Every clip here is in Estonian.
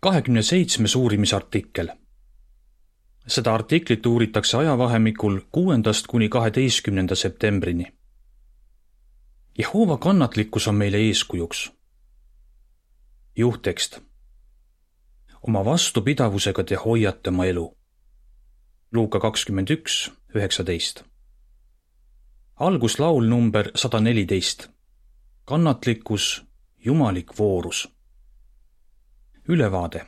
kahekümne seitsmes uurimisartikkel. seda artiklit uuritakse ajavahemikul kuuendast kuni kaheteistkümnenda septembrini. Jehova kannatlikkus on meile eeskujuks. juhttekst. oma vastupidavusega te hoiate oma elu. Luuka kakskümmend üks, üheksateist. alguslaul number sada neliteist. kannatlikkus, jumalik voorus ülevaade.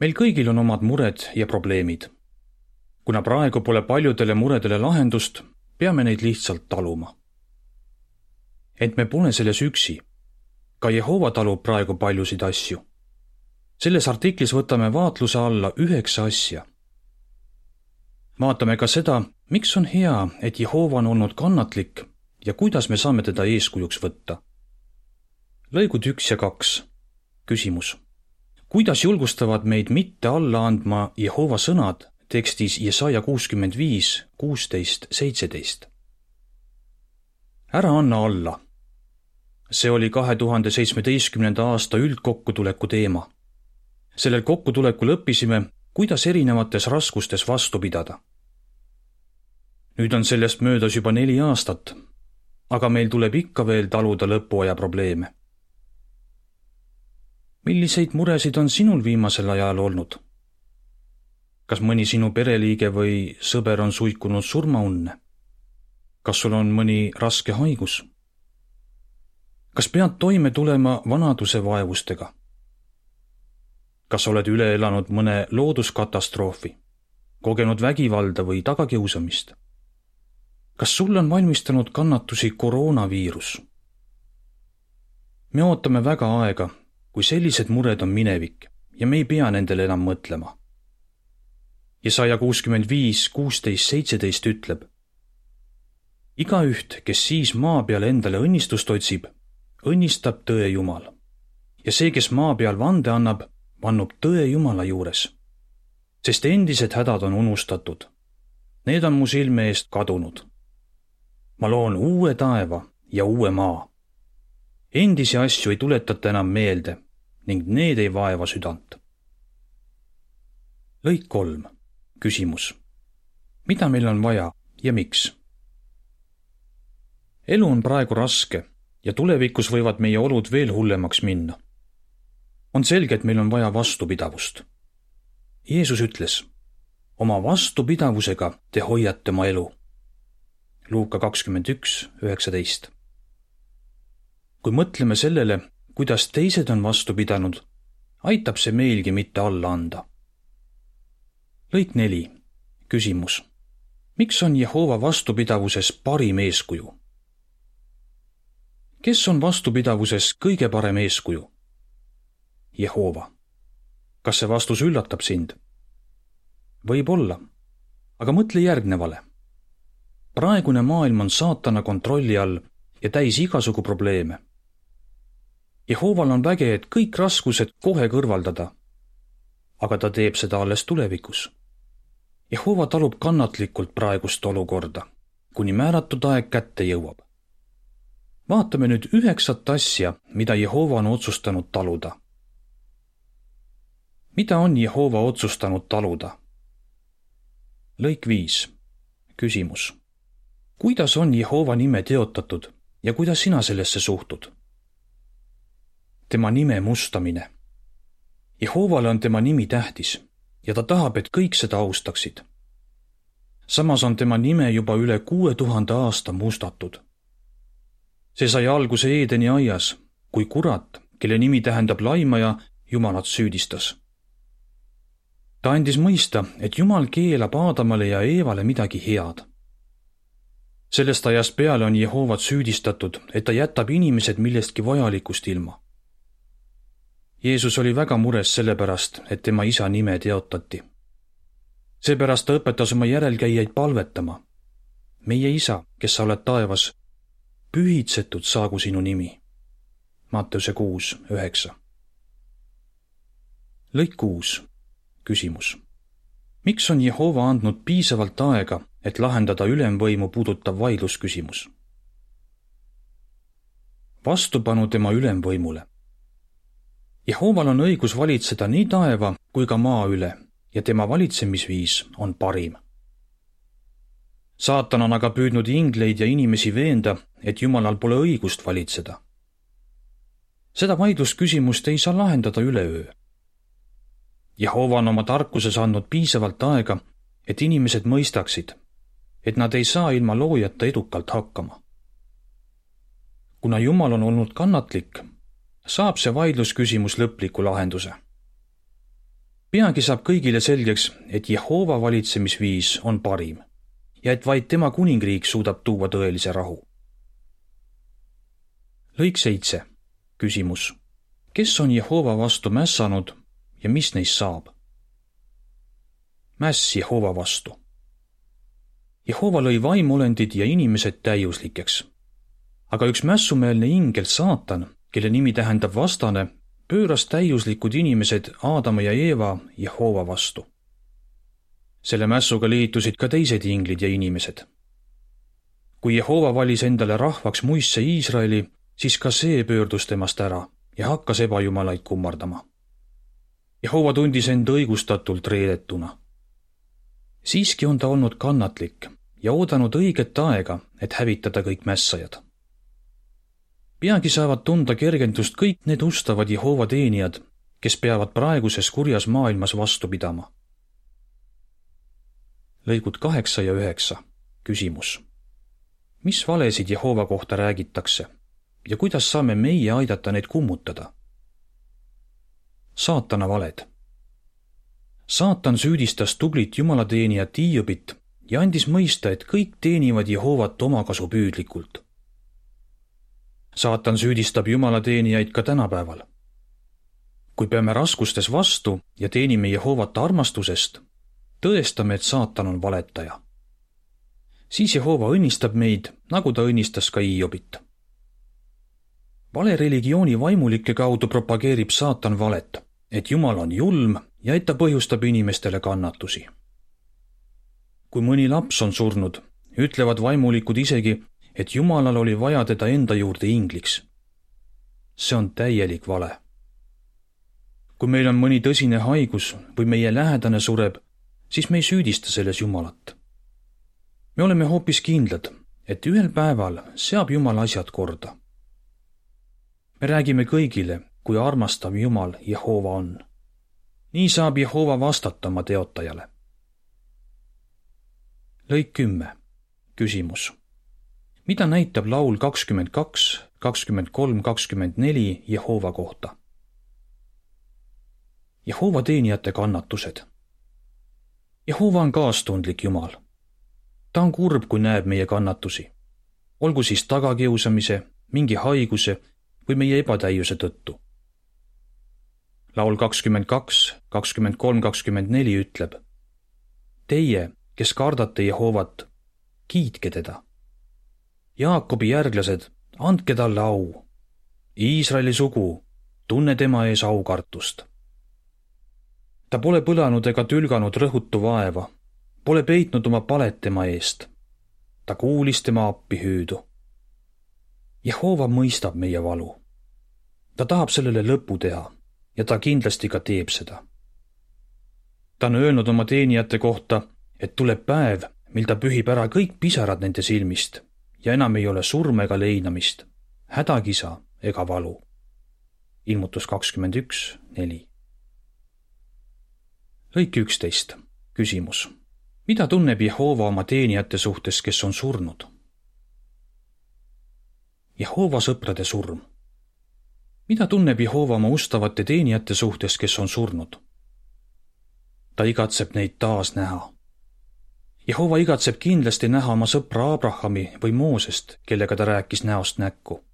meil kõigil on omad mured ja probleemid. kuna praegu pole paljudele muredele lahendust, peame neid lihtsalt taluma. ent me pole selles üksi. ka Jehova talub praegu paljusid asju. selles artiklis võtame vaatluse alla üheksa asja. vaatame ka seda, miks on hea, et Jehova on olnud kannatlik ja kuidas me saame teda eeskujuks võtta. lõigud üks ja kaks. küsimus kuidas julgustavad meid mitte alla andma Jehova sõnad tekstis Jesaja kuuskümmend viis, kuusteist, seitseteist. ära anna alla. see oli kahe tuhande seitsmeteistkümnenda aasta üldkokkutuleku teema. sellel kokkutulekul õppisime, kuidas erinevates raskustes vastu pidada. nüüd on sellest möödas juba neli aastat, aga meil tuleb ikka veel taluda lõpuaja probleeme milliseid muresid on sinul viimasel ajal olnud? kas mõni sinu pereliige või sõber on suikunud surmaunne? kas sul on mõni raske haigus? kas pead toime tulema vanaduse vaevustega? kas oled üle elanud mõne looduskatastroofi, kogenud vägivalda või tagakiusamist? kas sulle on valmistanud kannatusi koroonaviirus? me ootame väga aega, kui sellised mured on minevik ja me ei pea nendele enam mõtlema. Jesaja kuuskümmend viis, kuusteist, seitseteist ütleb. igaüht, kes siis maa peal endale õnnistust otsib, õnnistab tõe Jumal. ja see, kes maa peal vande annab, vannub tõe Jumala juures. sest endised hädad on unustatud. Need on mu silme eest kadunud. ma loon uue taeva ja uue maa. endisi asju ei tuletata enam meelde ning need ei vaeva südant. lõik kolm, küsimus. mida meil on vaja ja miks? elu on praegu raske ja tulevikus võivad meie olud veel hullemaks minna. on selge, et meil on vaja vastupidavust. Jeesus ütles, oma vastupidavusega te hoiate oma elu. Luuka kakskümmend üks, üheksateist. kui mõtleme sellele, kuidas teised on vastu pidanud, aitab see meilgi mitte alla anda. lõik neli, küsimus. miks on Jehova vastupidavuses parim eeskuju? kes on vastupidavuses kõige parem eeskuju? Jehova. kas see vastus üllatab sind? võib-olla, aga mõtle järgnevale. praegune maailm on saatana kontrolli all ja täis igasugu probleeme Jehoval on väge, et kõik raskused kohe kõrvaldada. aga ta teeb seda alles tulevikus. Jehova talub kannatlikult praegust olukorda, kuni määratud aeg kätte jõuab. vaatame nüüd üheksat asja, mida Jehova on otsustanud taluda. mida on Jehova otsustanud taluda? lõik viis. küsimus. kuidas on Jehova nime teotatud ja kuidas sina sellesse suhtud? Tema nime mustamine. Jehovale on tema nimi tähtis ja ta tahab, et kõik seda austaksid. samas on tema nime juba üle kuue tuhande aasta mustatud. see sai alguse Eedeni aias, kui kurat, kelle nimi tähendab laimaja, Jumalat süüdistas. ta andis mõista, et Jumal keelab Aadamale ja Eevale midagi head. sellest ajast peale on Jehovat süüdistatud, et ta jätab inimesed millestki vajalikust ilma Jeesus oli väga mures sellepärast, et tema isa nime teotati. seepärast ta õpetas oma järelkäijaid palvetama. meie isa, kes sa oled taevas, pühitsetud saagu sinu nimi. Matteuse kuus, üheksa. lõik kuus, küsimus. miks on Jehova andnud piisavalt aega, et lahendada ülemvõimu puudutav vaidlusküsimus? vastupanu tema ülemvõimule Jehoval on õigus valitseda nii taeva kui ka maa üle ja tema valitsemisviis on parim. saatan on aga püüdnud ingleid ja inimesi veenda, et Jumalal pole õigust valitseda. seda vaidlusküsimust ei saa lahendada üleöö. Jehova on oma tarkuses andnud piisavalt aega, et inimesed mõistaksid, et nad ei saa ilma loojata edukalt hakkama. kuna Jumal on olnud kannatlik, saab see vaidlusküsimus lõpliku lahenduse. peagi saab kõigile selgeks, et Jehova valitsemisviis on parim ja et vaid tema kuningriik suudab tuua tõelise rahu. lõik seitse, küsimus. kes on Jehova vastu mässanud ja mis neist saab? mäss Jehova vastu. Jehova lõi vaimulendid ja inimesed täiuslikeks. aga üks mässumeelne ingel, saatan, kelle nimi tähendab vastane, pööras täiuslikud inimesed Aadama ja Eeva Jehova vastu. selle mässuga liitusid ka teised inglid ja inimesed. kui Jehova valis endale rahvaks muistse Iisraeli, siis ka see pöördus temast ära ja hakkas ebajumalaid kummardama. Jehova tundis end õigustatult reedetuna siiski on ta olnud kannatlik ja oodanud õiget aega, et hävitada kõik mässajad. Peagi saavad tunda kergendust kõik need ustavad Jehova teenijad, kes peavad praeguses kurjas maailmas vastu pidama. lõigud kaheksa ja üheksa. küsimus. mis valesid Jehova kohta räägitakse ja kuidas saame meie aidata neid kummutada? saatana valed saatan süüdistas tublit jumalateenijat Hiiobit ja andis mõista, et kõik teenivad Jehovat omakasupüüdlikult. Saatan süüdistab jumalateenijaid ka tänapäeval. kui peame raskustes vastu ja teenime Jehovat armastusest, tõestame, et saatan on valetaja. siis Jehova õnnistab meid, nagu ta õnnistas ka Hiiobit. valereligiooni vaimulike kaudu propageerib saatan valet, et Jumal on julm ja et ta põhjustab inimestele kannatusi. kui mõni laps on surnud, ütlevad vaimulikud isegi, et Jumalal oli vaja teda enda juurde ingliks. see on täielik vale. kui meil on mõni tõsine haigus või meie lähedane sureb, siis me ei süüdista selles Jumalat. me oleme hoopis kindlad, et ühel päeval seab Jumal asjad korda. me räägime kõigile, kui armastav Jumal Jehova on nii saab Jehova vastata oma teotajale. lõik kümme. küsimus. Mida näitab laul kakskümmend kaks, kakskümmend kolm, kakskümmend neli Jehova kohta? Jehova teenijate kannatused. Jehova on kaastundlik Jumal. ta on kurb, kui näeb meie kannatusi, olgu siis tagakiusamise, mingi haiguse või meie ebatäiuse tõttu laul kakskümmend kaks, kakskümmend kolm, kakskümmend neli ütleb. Teie, kes kardate Jehovat, kiitke teda. Jaakobi järglased, andke talle au. Iisraeli sugu, tunne tema ees aukartust. ta pole põlanud ega tülganud rõhutu vaeva, pole peitnud oma palet tema eest. ta kuulis tema appi hüüdu. Jehova mõistab meie valu. ta tahab sellele lõpu teha ja ta kindlasti ka teeb seda. ta on öelnud oma teenijate kohta, et tuleb päev, mil ta pühib ära kõik pisarad nende silmist ja enam ei ole surma ega leinamist, hädakisa ega valu. ilmutus kakskümmend üks, neli. lõik üksteist, küsimus. mida tunneb Jehova oma teenijate suhtes, kes on surnud? Jehova sõprade surm mida tunneb Jehova oma ustavate teenijate suhtes, kes on surnud? ta igatseb neid taas näha. Jehova igatseb kindlasti näha oma sõpra Abrahami või Moosest, kellega ta rääkis näost näkku.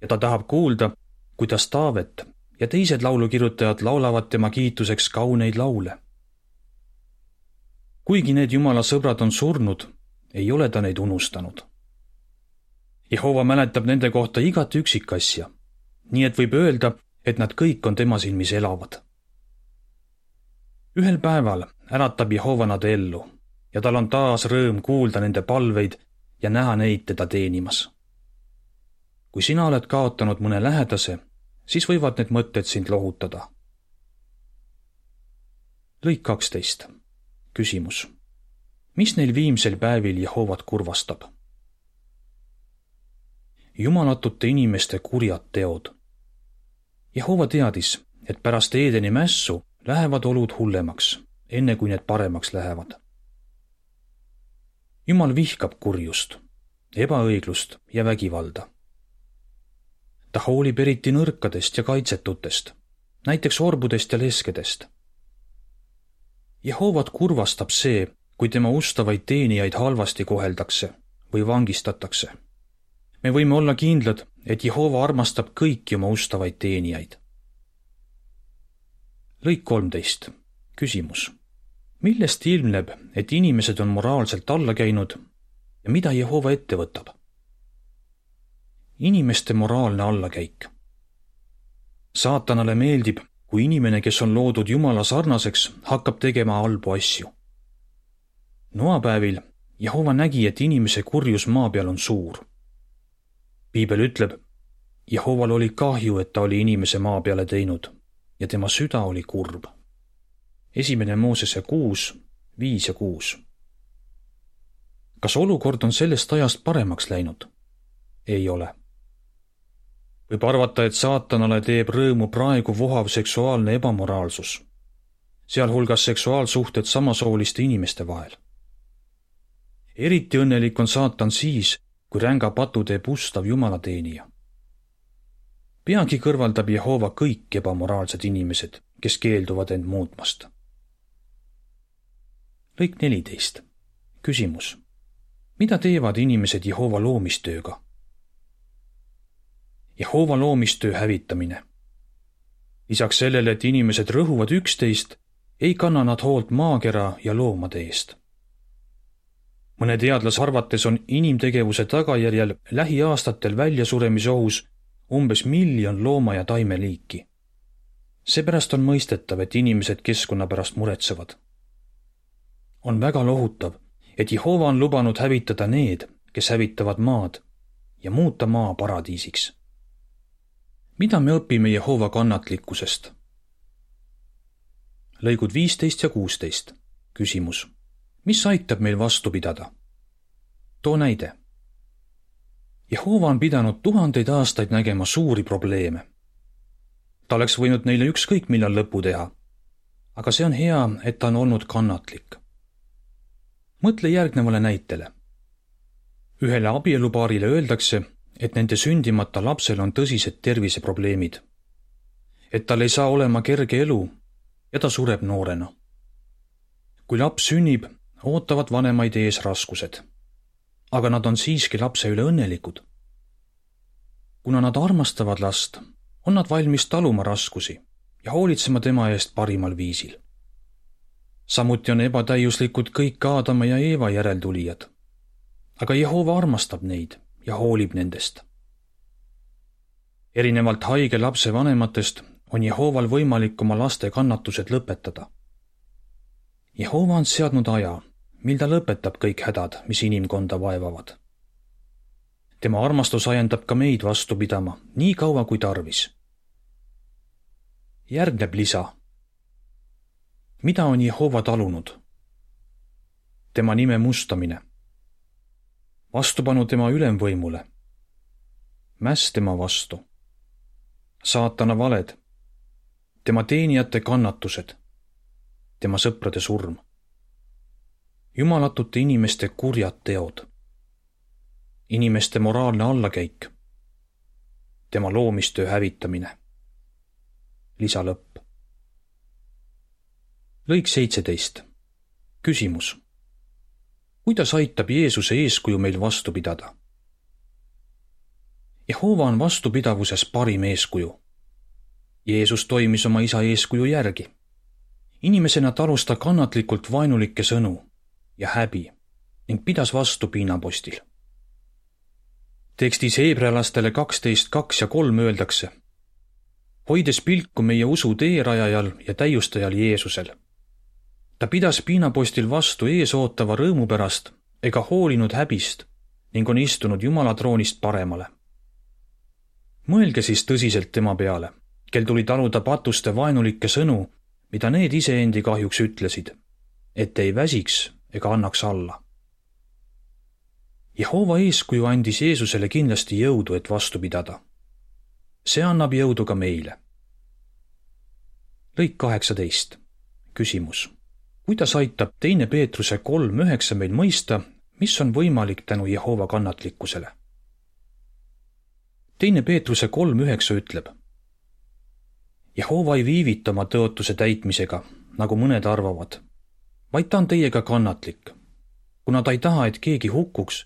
ja ta tahab kuulda, kuidas Taavet ja teised laulukirjutajad laulavad tema kiituseks kauneid laule. kuigi need Jumala sõbrad on surnud, ei ole ta neid unustanud. Jehova mäletab nende kohta igat üksikasja nii et võib öelda, et nad kõik on tema silmis elavad. ühel päeval äratab Jehova nad ellu ja tal on taas rõõm kuulda nende palveid ja näha neid teda teenimas. kui sina oled kaotanud mõne lähedase, siis võivad need mõtted sind lohutada. lõik kaksteist. küsimus. mis neil viimsel päevil Jehovat kurvastab? jumalatute inimeste kurjad teod. Jehova teadis, et pärast Eedeni mässu lähevad olud hullemaks, enne kui need paremaks lähevad. Jumal vihkab kurjust, ebaõiglust ja vägivalda. ta hoolib eriti nõrkadest ja kaitsetutest, näiteks orbudest ja leskedest. Jehovat kurvastab see, kui tema ustavaid teenijaid halvasti koheldakse või vangistatakse. me võime olla kindlad, et Jehova armastab kõiki oma ustavaid teenijaid lõik kolmteist. küsimus. Millest ilmneb, et inimesed on moraalselt alla käinud ja mida Jehova ette võtab? inimeste moraalne allakäik. saatanale meeldib, kui inimene, kes on loodud Jumala sarnaseks, hakkab tegema halbu asju. noapäevil Jehova nägi, et inimese kurjus maa peal on suur. piibel ütleb, Jehoval oli kahju, et ta oli inimese maa peale teinud ja tema süda oli kurb. Esimene Moosese kuus, viis ja kuus. kas olukord on sellest ajast paremaks läinud? ei ole. võib arvata, et saatanale teeb rõõmu praegu vohav seksuaalne ebamoraalsus, sealhulgas seksuaalsuhted samasooliste inimeste vahel. eriti õnnelik on saatan siis, kui ränga patu teeb ustav jumalateenija peagi kõrvaldab Jehova kõik ebamoraalsed inimesed, kes keelduvad end muutmast. Lõik neliteist. küsimus. mida teevad inimesed Jehova loomistööga? Jehova loomistöö hävitamine. lisaks sellele, et inimesed rõhuvad üksteist, ei kanna nad hoolt maakera ja loomade eest. mõne teadlase arvates on inimtegevuse tagajärjel lähiaastatel väljasuremise ohus umbes miljon looma- ja taimeliiki. seepärast on mõistetav, et inimesed keskkonna pärast muretsevad. On väga lohutav, et Jehova on lubanud hävitada need, kes hävitavad maad ja muuta maa paradiisiks. mida me õpime Jehova kannatlikkusest? lõigud viisteist ja kuusteist. küsimus. mis aitab meil vastu pidada? too näide Jehova on pidanud tuhandeid aastaid nägema suuri probleeme. ta oleks võinud neile ükskõik millal lõpu teha. aga see on hea, et ta on olnud kannatlik. Mõtle järgnevale näitele. ühele abielupaarile öeldakse, et nende sündimata lapsel on tõsised terviseprobleemid. et tal ei saa olema kerge elu ja ta sureb noorena. kui laps sünnib, ootavad vanemaid ees raskused aga nad on siiski lapse üle õnnelikud. kuna nad armastavad last, on nad valmis taluma raskusi ja hoolitsema tema eest parimal viisil. Samuti on ebatäiuslikud kõik Aadama ja Eeva järeltulijad. aga Jehova armastab neid ja hoolib nendest. erinevalt haige lapse vanematest on Jehoval võimalik oma laste kannatused lõpetada. Jehova on seadnud aja mil ta lõpetab kõik hädad, mis inimkonda vaevavad. tema armastus ajendab ka meid vastu pidama nii kaua kui tarvis. järgneb lisa. Mida on Jehova talunud? tema nime mustamine. vastupanu tema ülemvõimule. mäss tema vastu. saatana valed. tema teenijate kannatused. tema sõprade surm jumalatute inimeste kurjad teod, inimeste moraalne allakäik, tema loomistöö hävitamine. lisalõpp. Lõik seitseteist. küsimus. kuidas aitab Jeesuse eeskuju meil vastu pidada? Jehova on vastupidavuses parim eeskuju. Jeesus toimis oma isa eeskuju järgi. inimesena talus ta kannatlikult vaenulikke sõnu ja häbi ning pidas vastu piinapostil. tekstis heebrealastele kaksteist, kaks ja kolm öeldakse. hoides pilku meie usu teerajajal ja täiustajal Jeesusel. Ta pidas piinapostil vastu eesootava rõõmu pärast ega hoolinud häbist ning on istunud Jumala troonist paremale. mõelge siis tõsiselt tema peale, kel tuli taluda patuste vaenulikke sõnu, mida need iseendi kahjuks ütlesid, et ei väsiks ega annaks alla. Jehova eeskuju andis Jeesusele kindlasti jõudu, et vastu pidada. see annab jõudu ka meile. lõik kaheksateist. küsimus. Kuidas aitab teine Peetruse kolm üheksa meil mõista, mis on võimalik tänu Jehova kannatlikkusele? teine Peetruse kolm üheksa ütleb. Jehova ei viivita oma tõotuse täitmisega, nagu mõned arvavad, vaid ta on teiega kannatlik, kuna ta ei taha, et keegi hukkuks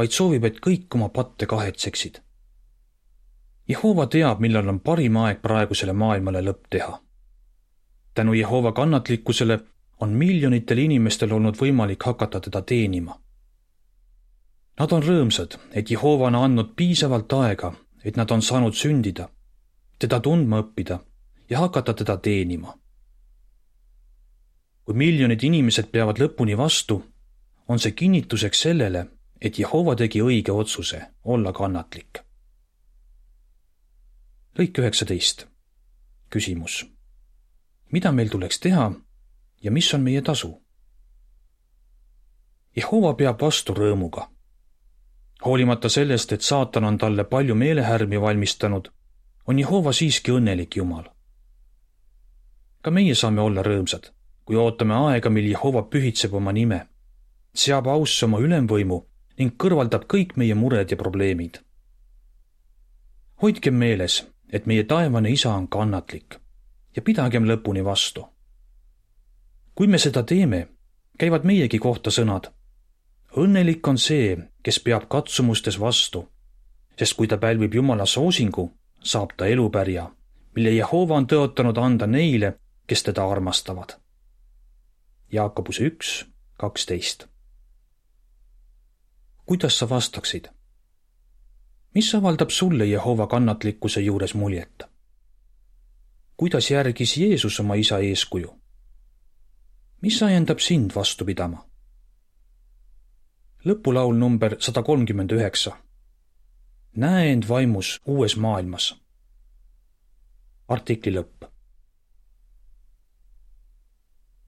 vaid soovib, et kõik oma patte kahetseksid. Jehova teab, millal on parim aeg praegusele maailmale lõpp teha. tänu Jehova kannatlikkusele on miljonitel inimestel olnud võimalik hakata teda teenima. Nad on rõõmsad, et Jehova on andnud piisavalt aega, et nad on saanud sündida, teda tundma õppida ja hakata teda teenima. kui miljonid inimesed peavad lõpuni vastu, on see kinnituseks sellele, et Jehova tegi õige otsuse olla kannatlik. lõik üheksateist. küsimus. mida meil tuleks teha ja mis on meie tasu? Jehova peab vastu rõõmuga. hoolimata sellest, et saatan on talle palju meelehärmi valmistanud, on Jehova siiski õnnelik Jumal. ka meie saame olla rõõmsad, kui ootame aega, mil Jehova pühitseb oma nime, seab ausse oma ülemvõimu ning kõrvaldab kõik meie mured ja probleemid. hoidkem meeles, et meie taevane isa on kannatlik ja pidagem lõpuni vastu. Kui me seda teeme, käivad meiegi kohta sõnad. õnnelik on see, kes peab katsumustes vastu, sest kui ta pälvib Jumala soosingu, saab ta elupärja, mille Jehova on tõotanud anda neile, kes teda armastavad. Jaakobuse üks, kaksteist kuidas sa vastaksid? mis avaldab sulle Jehova kannatlikkuse juures muljet? kuidas järgis Jeesus oma isa eeskuju? Mis ajendab sind vastu pidama? lõpulaul number sada kolmkümmend üheksa. näe end vaimus uues maailmas. artikli lõpp